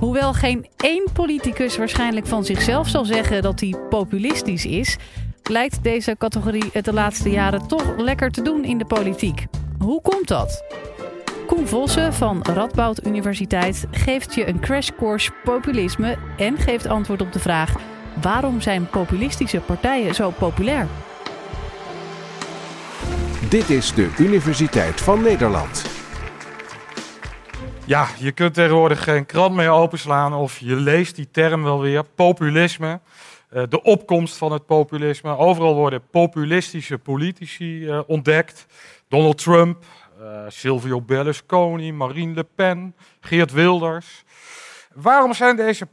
Hoewel geen één politicus waarschijnlijk van zichzelf zal zeggen dat hij populistisch is, lijkt deze categorie het de laatste jaren toch lekker te doen in de politiek. Hoe komt dat? Koen Vossen van Radboud Universiteit geeft je een crashcourse populisme en geeft antwoord op de vraag: waarom zijn populistische partijen zo populair? Dit is de Universiteit van Nederland. Ja, je kunt tegenwoordig geen krant meer openslaan of je leest die term wel weer. Populisme, uh, de opkomst van het populisme. Overal worden populistische politici uh, ontdekt. Donald Trump, uh, Silvio Berlusconi, Marine Le Pen, Geert Wilders. Waarom zijn deze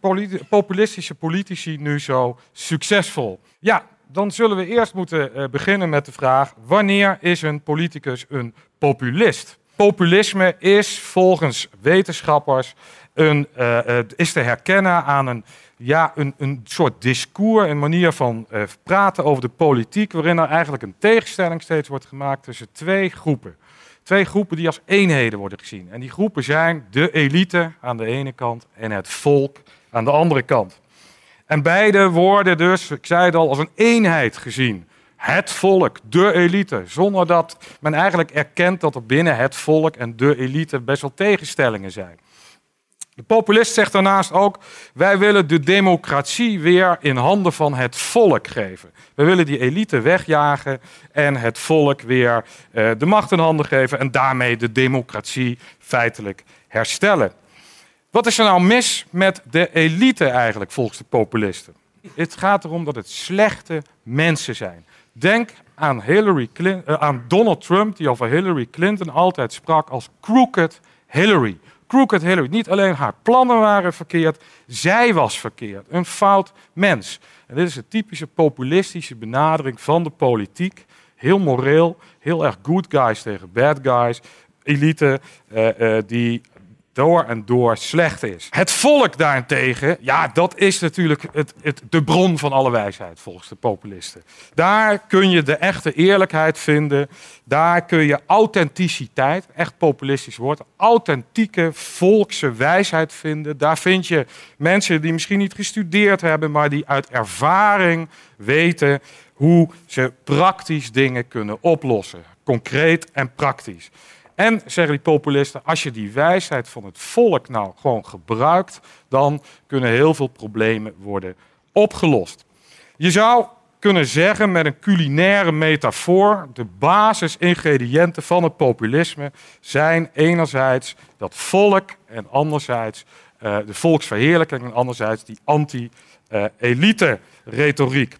populistische politici nu zo succesvol? Ja, dan zullen we eerst moeten beginnen met de vraag: wanneer is een politicus een populist? Populisme is volgens wetenschappers een, uh, is te herkennen aan een, ja, een, een soort discours, een manier van uh, praten over de politiek, waarin er eigenlijk een tegenstelling steeds wordt gemaakt tussen twee groepen. Twee groepen die als eenheden worden gezien. En die groepen zijn de elite aan de ene kant en het volk aan de andere kant. En beide worden dus, ik zei het al, als een eenheid gezien het volk, de elite, zonder dat men eigenlijk erkent dat er binnen het volk en de elite best wel tegenstellingen zijn. De populist zegt daarnaast ook: wij willen de democratie weer in handen van het volk geven. We willen die elite wegjagen en het volk weer uh, de macht in handen geven en daarmee de democratie feitelijk herstellen. Wat is er nou mis met de elite eigenlijk volgens de populisten? Het gaat erom dat het slechte mensen zijn. Denk aan, Hillary Clinton, uh, aan Donald Trump, die over Hillary Clinton altijd sprak als crooked Hillary. Crooked Hillary. Niet alleen haar plannen waren verkeerd, zij was verkeerd. Een fout mens. En dit is een typische populistische benadering van de politiek. Heel moreel, heel erg good guys tegen bad guys. Elite uh, uh, die door en door slecht is. Het volk daarentegen, ja, dat is natuurlijk het, het, de bron van alle wijsheid volgens de populisten. Daar kun je de echte eerlijkheid vinden. Daar kun je authenticiteit, echt populistisch woord, authentieke volkse wijsheid vinden. Daar vind je mensen die misschien niet gestudeerd hebben, maar die uit ervaring weten hoe ze praktisch dingen kunnen oplossen. Concreet en praktisch. En zeggen die populisten, als je die wijsheid van het volk nou gewoon gebruikt, dan kunnen heel veel problemen worden opgelost. Je zou kunnen zeggen met een culinaire metafoor, de basisingrediënten van het populisme zijn enerzijds dat volk en anderzijds uh, de volksverheerlijking en anderzijds die anti-elite-retoriek.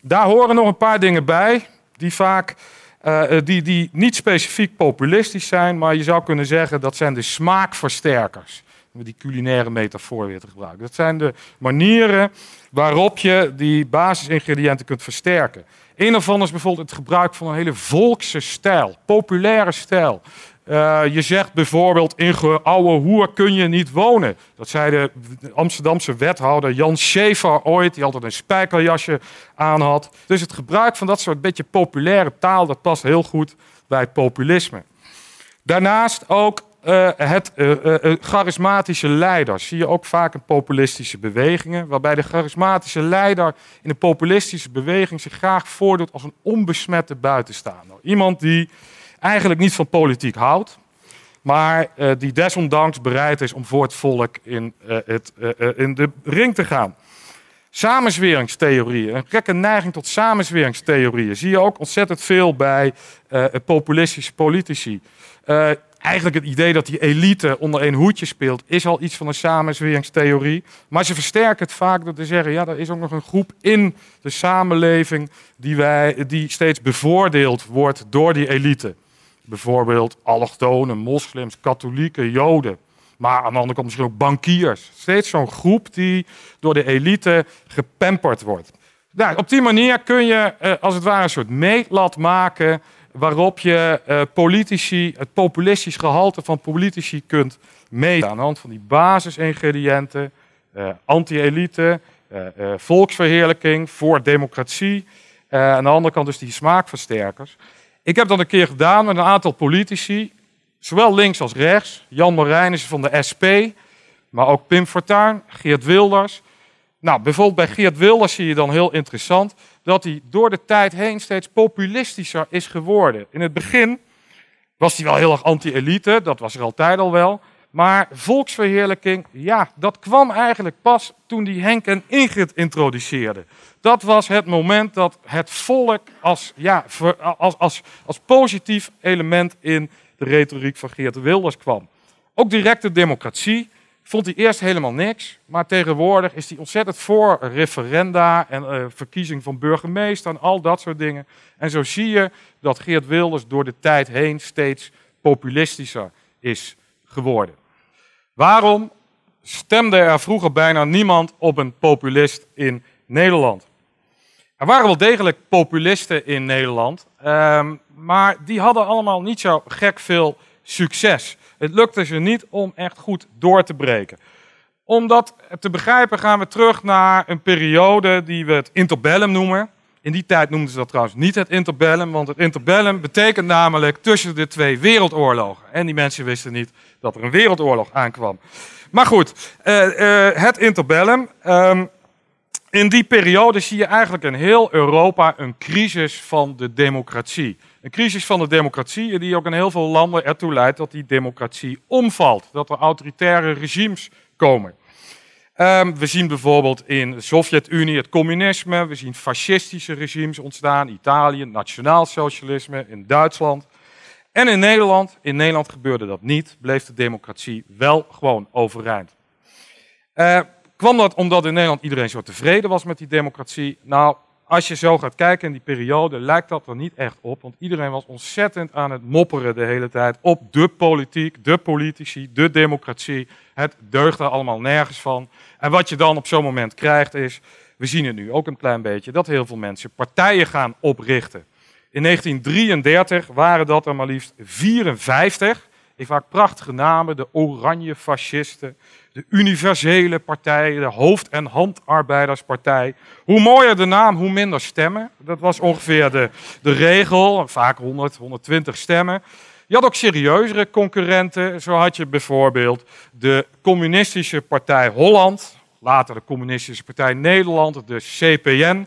Daar horen nog een paar dingen bij die vaak uh, die, die niet specifiek populistisch zijn, maar je zou kunnen zeggen dat zijn de smaakversterkers. Om die culinaire metafoor weer te gebruiken. Dat zijn de manieren waarop je die basisingrediënten kunt versterken. Een daarvan is bijvoorbeeld het gebruik van een hele volkse stijl, populaire stijl. Uh, je zegt bijvoorbeeld, in oude hoer kun je niet wonen. Dat zei de Amsterdamse wethouder Jan Schever ooit, die altijd een spijkerjasje aan had. Dus het gebruik van dat soort beetje populaire taal, dat past heel goed bij populisme. Daarnaast ook uh, het uh, charismatische leider. Zie je ook vaak in populistische bewegingen, waarbij de charismatische leider in een populistische beweging zich graag voordoet als een onbesmette buitenstaander. Iemand die eigenlijk niet van politiek houdt, maar uh, die desondanks bereid is om voor het volk in, uh, het, uh, in de ring te gaan. Samenzweringstheorieën, een gekke neiging tot samenzweringstheorieën, zie je ook ontzettend veel bij populistische politici. eigenlijk het idee dat die elite onder één hoedje speelt, is al iets van een samenzweringstheorie. Maar ze versterken het vaak door te zeggen, ja, er is ook nog een groep in de samenleving die, wij, die steeds bevoordeeld wordt door die elite. Bijvoorbeeld allochtonen, moslims, katholieken, joden. Maar aan de andere kant misschien ook bankiers. Steeds zo'n groep die door de elite gepamperd wordt. Nou, op die manier kun je eh, als het ware een soort meetlat maken waarop je eh, politici, het populistisch gehalte van politici kunt meten. Aan de hand van die basisingrediënten, uh, anti-elite, volksverheerlijking, voor democratie. aan de andere kant dus die smaakversterkers. Ik heb dat een keer gedaan met een aantal politici, zowel links als rechts. Jan Marijnissen van de SP, maar ook Pim Fortuyn, Geert Wilders. Nou, bijvoorbeeld bij Geert Wilders zie je dan heel interessant dat hij door de tijd heen steeds populistischer is geworden. In het begin was hij wel heel erg anti-elite, dat was er altijd al wel. Maar volksverheerlijking, ja, dat kwam eigenlijk pas toen die Henk en Ingrid introduceerde. Dat was het moment dat het volk als, ja, als, als, als positief element in de retoriek van Geert Wilders kwam. Ook directe democratie vond hij eerst helemaal niks, maar tegenwoordig is hij ontzettend voor referenda en uh, verkiezing van burgemeester en al dat soort dingen. En zo zie je dat Geert Wilders door de tijd heen steeds populistischer is geworden. Waarom stemde er vroeger bijna niemand op een populist in Nederland? Er waren wel degelijk populisten in Nederland, ehm, maar die hadden allemaal niet zo gek veel succes. Het lukte ze niet om echt goed door te breken. Om dat te begrijpen gaan we terug naar een periode die we het interbellum noemen. In die tijd noemden ze dat trouwens niet het interbellum, want het interbellum betekent namelijk tussen de twee wereldoorlogen. En die mensen wisten niet dat er een wereldoorlog aankwam. Maar goed, uh, uh, het interbellum. Um, in die periode zie je eigenlijk in heel Europa een crisis van de democratie. Een crisis van de democratie die ook in heel veel landen ertoe leidt dat die democratie omvalt. Dat er autoritaire regimes komen. Um, we zien bijvoorbeeld in de Sovjet-Unie het communisme. We zien fascistische regimes ontstaan. Italië, nationaalsocialisme in Duitsland. En in Nederland, in Nederland gebeurde dat niet. Bleef de democratie wel gewoon overeind. Uh, kwam dat omdat in Nederland iedereen zo tevreden was met die democratie? Nou, als je zo gaat kijken in die periode, lijkt dat er niet echt op. Want iedereen was ontzettend aan het mopperen de hele tijd op de politiek, de politici, de democratie. Het deugde allemaal nergens van. En wat je dan op zo'n moment krijgt is, we zien het nu ook een klein beetje, dat heel veel mensen partijen gaan oprichten. In 1933 waren dat er maar liefst 54. Ik vaak prachtige namen, de oranje fascisten, de universele partij, de hoofd- en handarbeiderspartij. Hoe mooier de naam, hoe minder stemmen. Dat was ongeveer de, de regel, vaak 100, 120 stemmen. Je had ook serieuzere concurrenten. Zo had je bijvoorbeeld de Communistische Partij Holland, later de Communistische Partij Nederland, de CPN.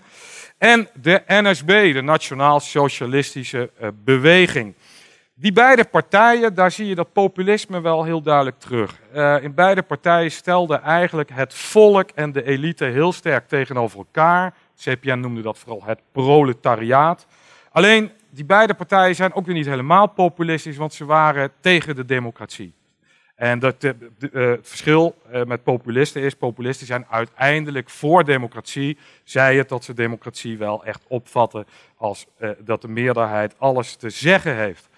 En de NSB, de Nationaal Socialistische eh, Beweging. Die beide partijen, daar zie je dat populisme wel heel duidelijk terug. Uh, in beide partijen stelde eigenlijk het volk en de elite heel sterk tegenover elkaar. CPN noemde dat vooral het proletariaat. Alleen, die beide partijen zijn ook weer niet helemaal populistisch, want ze waren tegen de democratie. En dat, de, uh, het verschil met populisten is, populisten zijn uiteindelijk voor democratie. Zij het dat ze democratie wel echt opvatten als dat de meerderheid alles te zeggen heeft.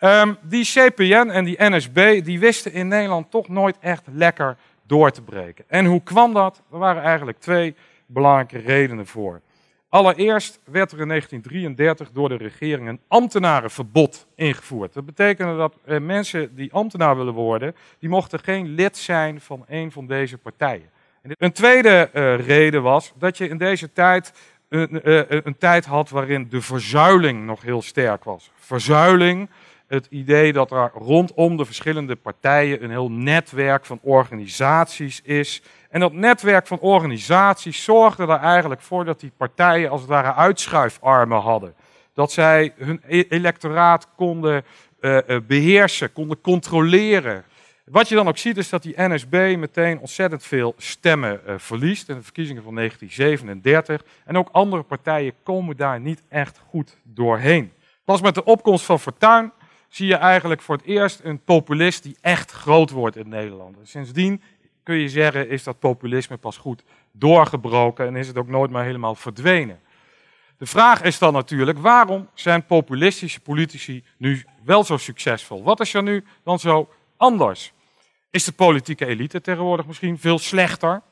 Um, die CPN en die NSB die wisten in Nederland toch nooit echt lekker door te breken. En hoe kwam dat? Er waren eigenlijk twee belangrijke redenen voor. Allereerst werd er in 1933 door de regering een ambtenarenverbod ingevoerd. Dat betekende dat eh, mensen die ambtenaar willen worden, die mochten geen lid zijn van een van deze partijen. En een tweede uh, reden was dat je in deze tijd een, uh, een tijd had waarin de verzuiling nog heel sterk was. Verzuiling, het idee dat er rondom de verschillende partijen een heel netwerk van organisaties is. En dat netwerk van organisaties zorgde er eigenlijk voor dat die partijen als het ware uitschuifarmen hadden. Dat zij hun e-, electoraat konden uh, beheersen, konden controleren. Wat je dan ook ziet is dat die NSB meteen ontzettend veel stemmen uh, verliest in de verkiezingen van 1937. En ook andere partijen komen daar niet echt goed doorheen. Pas met de opkomst van Fortuyn zie je eigenlijk voor het eerst een populist die echt groot wordt in Nederland. Sindsdien kun je zeggen, is dat populisme pas goed doorgebroken en is het ook nooit meer helemaal verdwenen. De vraag is dan natuurlijk, waarom zijn populistische politici nu wel zo succesvol? Wat is er nu dan zo anders? Is de politieke elite tegenwoordig misschien veel slechter?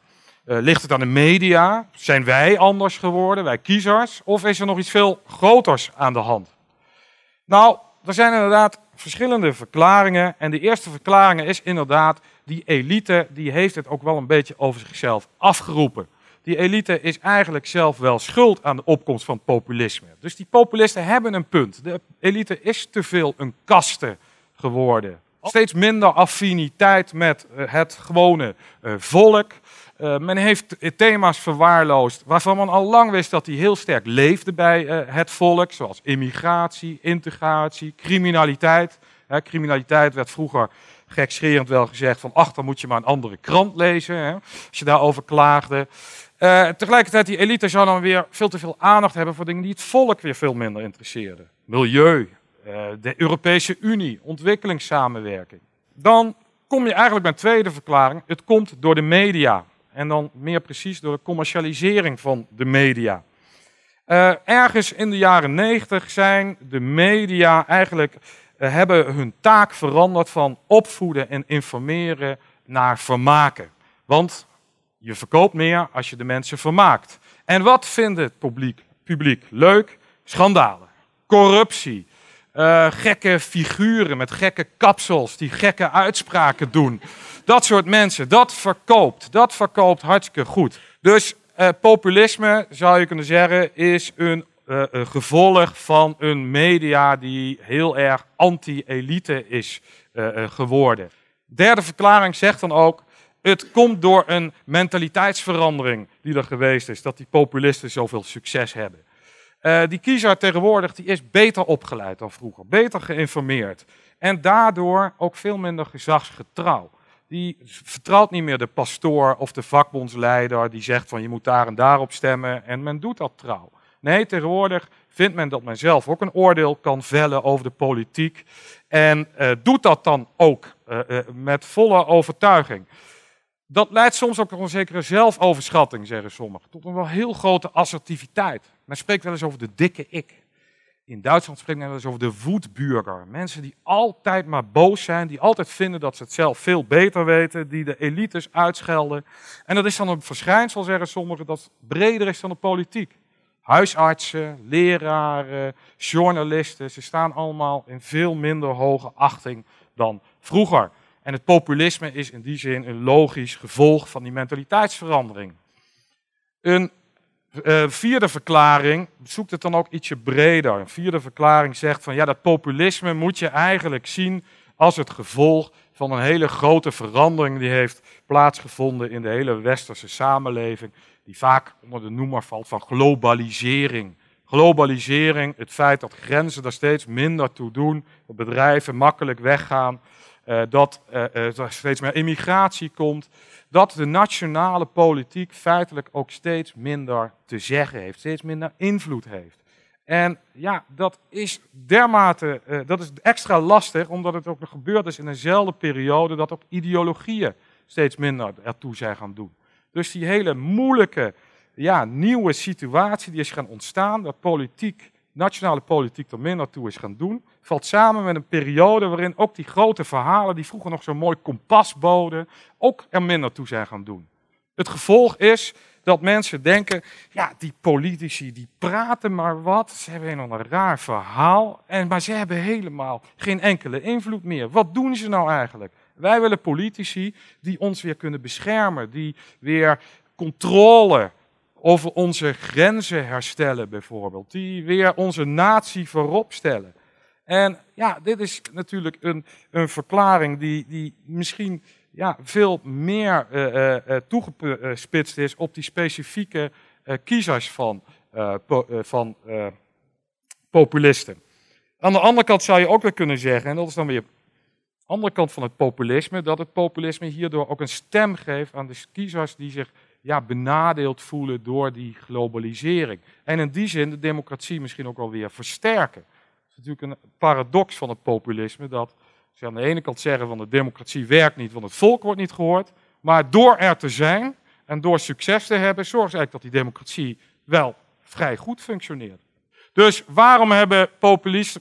Uh, ligt het aan de media? Zijn wij anders geworden, wij kiezers? Of is er nog iets veel groters aan de hand? Nou, er zijn inderdaad verschillende verklaringen. En de eerste verklaring is inderdaad, die elite die heeft het ook wel een beetje over zichzelf afgeroepen. Die elite is eigenlijk zelf wel schuld aan de opkomst van populisme. Dus die populisten hebben een punt. De elite is te veel een kaste geworden. steeds minder affiniteit met het gewone volk. Men heeft thema's verwaarloosd waarvan men al lang wist dat die heel sterk leefden bij het volk, zoals immigratie, integratie, criminaliteit. criminaliteit werd vroeger gekscherend wel gezegd van ach, dan moet je maar een andere krant lezen, als je daarover klaagde. Uh, tegelijkertijd, die elite zou dan weer veel te veel aandacht hebben voor dingen die het volk weer veel minder interesseerden. Milieu, de Europese Unie, ontwikkelingssamenwerking. Dan kom je eigenlijk bij een tweede verklaring. Het komt door de media. En dan meer precies door de commercialisering van de media. Uh, ergens in de jaren negentig zijn de media eigenlijk uh, hebben hun taak veranderd van opvoeden en informeren naar vermaken. Want je verkoopt meer als je de mensen vermaakt. En wat vindt het publiek, publiek leuk? Schandalen, corruptie, uh, gekke figuren met gekke kapsels die gekke uitspraken doen. Dat soort mensen, dat verkoopt. Dat verkoopt hartstikke goed. Dus uh, populisme, zou je kunnen zeggen, is een uh, gevolg van een media die heel erg anti-elite is geworden. Derde verklaring zegt dan ook, het komt door een mentaliteitsverandering die er geweest is, dat die populisten zoveel succes hebben. Uh, die kiezer tegenwoordig die is beter opgeleid dan vroeger, beter geïnformeerd. En daardoor ook veel minder gezagsgetrouw. Die vertrouwt niet meer de pastoor of de vakbondsleider die zegt van je moet daar en daar op stemmen en men doet dat trouw. Nee, tegenwoordig vindt men dat men zelf ook een oordeel kan vellen over de politiek en uh, doet dat dan ook uh, met volle overtuiging. Dat leidt soms ook tot een zekere zelfoverschatting, zeggen sommigen. Tot een wel heel grote assertiviteit. Men spreekt wel eens over de dikke ik. In Duitsland spreekt men wel eens over de woedburger. Mensen die altijd maar boos zijn, die altijd vinden dat ze het zelf veel beter weten, die de elites uitschelden. En dat is dan een verschijnsel, zeggen sommigen, dat breder is dan de politiek. Huisartsen, leraren, journalisten, ze staan allemaal in veel minder hoge achting dan vroeger. En het populisme is in die zin een logisch gevolg van die mentaliteitsverandering. Een uh, vierde verklaring zoekt het dan ook ietsje breder. Een vierde verklaring zegt van ja, dat populisme moet je eigenlijk zien als het gevolg van een hele grote verandering die heeft plaatsgevonden in de hele westerse samenleving, die vaak onder de noemer valt van globalisering. Globalisering, het feit dat grenzen daar steeds minder toe doen, dat bedrijven makkelijk weggaan, dat uh, er steeds meer immigratie komt, dat de nationale politiek feitelijk ook steeds minder te zeggen heeft, steeds minder invloed heeft. En ja, dat is dermate, dat is extra lastig, omdat het ook nog gebeurd is in eenzelfde periode dat ook ideologieën steeds minder ertoe zijn gaan doen. Dus die hele moeilijke, ja, nieuwe situatie die is gaan ontstaan, dat politiek, nationale politiek er minder toe is gaan doen, valt samen met een periode waarin ook die grote verhalen, die vroeger nog zo'n mooi kompas boden, ook er minder toe zijn gaan doen. Het gevolg is dat mensen denken, ja, die politici die praten maar wat, ze hebben een raar verhaal, en, maar ze hebben helemaal geen enkele invloed meer. Wat doen ze nou eigenlijk? Wij willen politici die ons weer kunnen beschermen, die weer controle over onze grenzen herstellen bijvoorbeeld, die weer onze natie voorop stellen. En ja, dit is natuurlijk een, een verklaring die, die misschien ja, veel meer uh, toegespitst is op die specifieke kiezers van, van populisten. Aan de andere kant zou je ook weer kunnen zeggen, en dat is dan weer de andere kant van het populisme, dat het populisme hierdoor ook een stem geeft aan de kiezers die zich ja, benadeeld voelen door die globalisering. En in die zin de democratie misschien ook alweer versterken is natuurlijk een paradox van het populisme, dat ze aan de ene kant zeggen van de democratie werkt niet, want het volk wordt niet gehoord, maar door er te zijn en door succes te hebben, zorgt eigenlijk dat die democratie wel vrij goed functioneert. Dus waarom hebben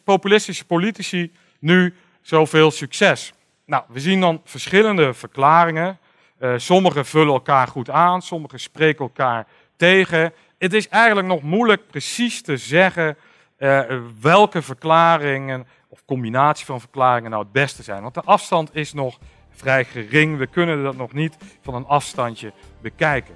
populistische politici nu zoveel succes? Nou, we zien dan verschillende verklaringen. Uh, sommige vullen elkaar goed aan, sommige spreken elkaar tegen. Het is eigenlijk nog moeilijk precies te zeggen uh, welke verklaringen of combinatie van verklaringen nou het beste zijn. Want de afstand is nog vrij gering. We kunnen dat nog niet van een afstandje bekijken.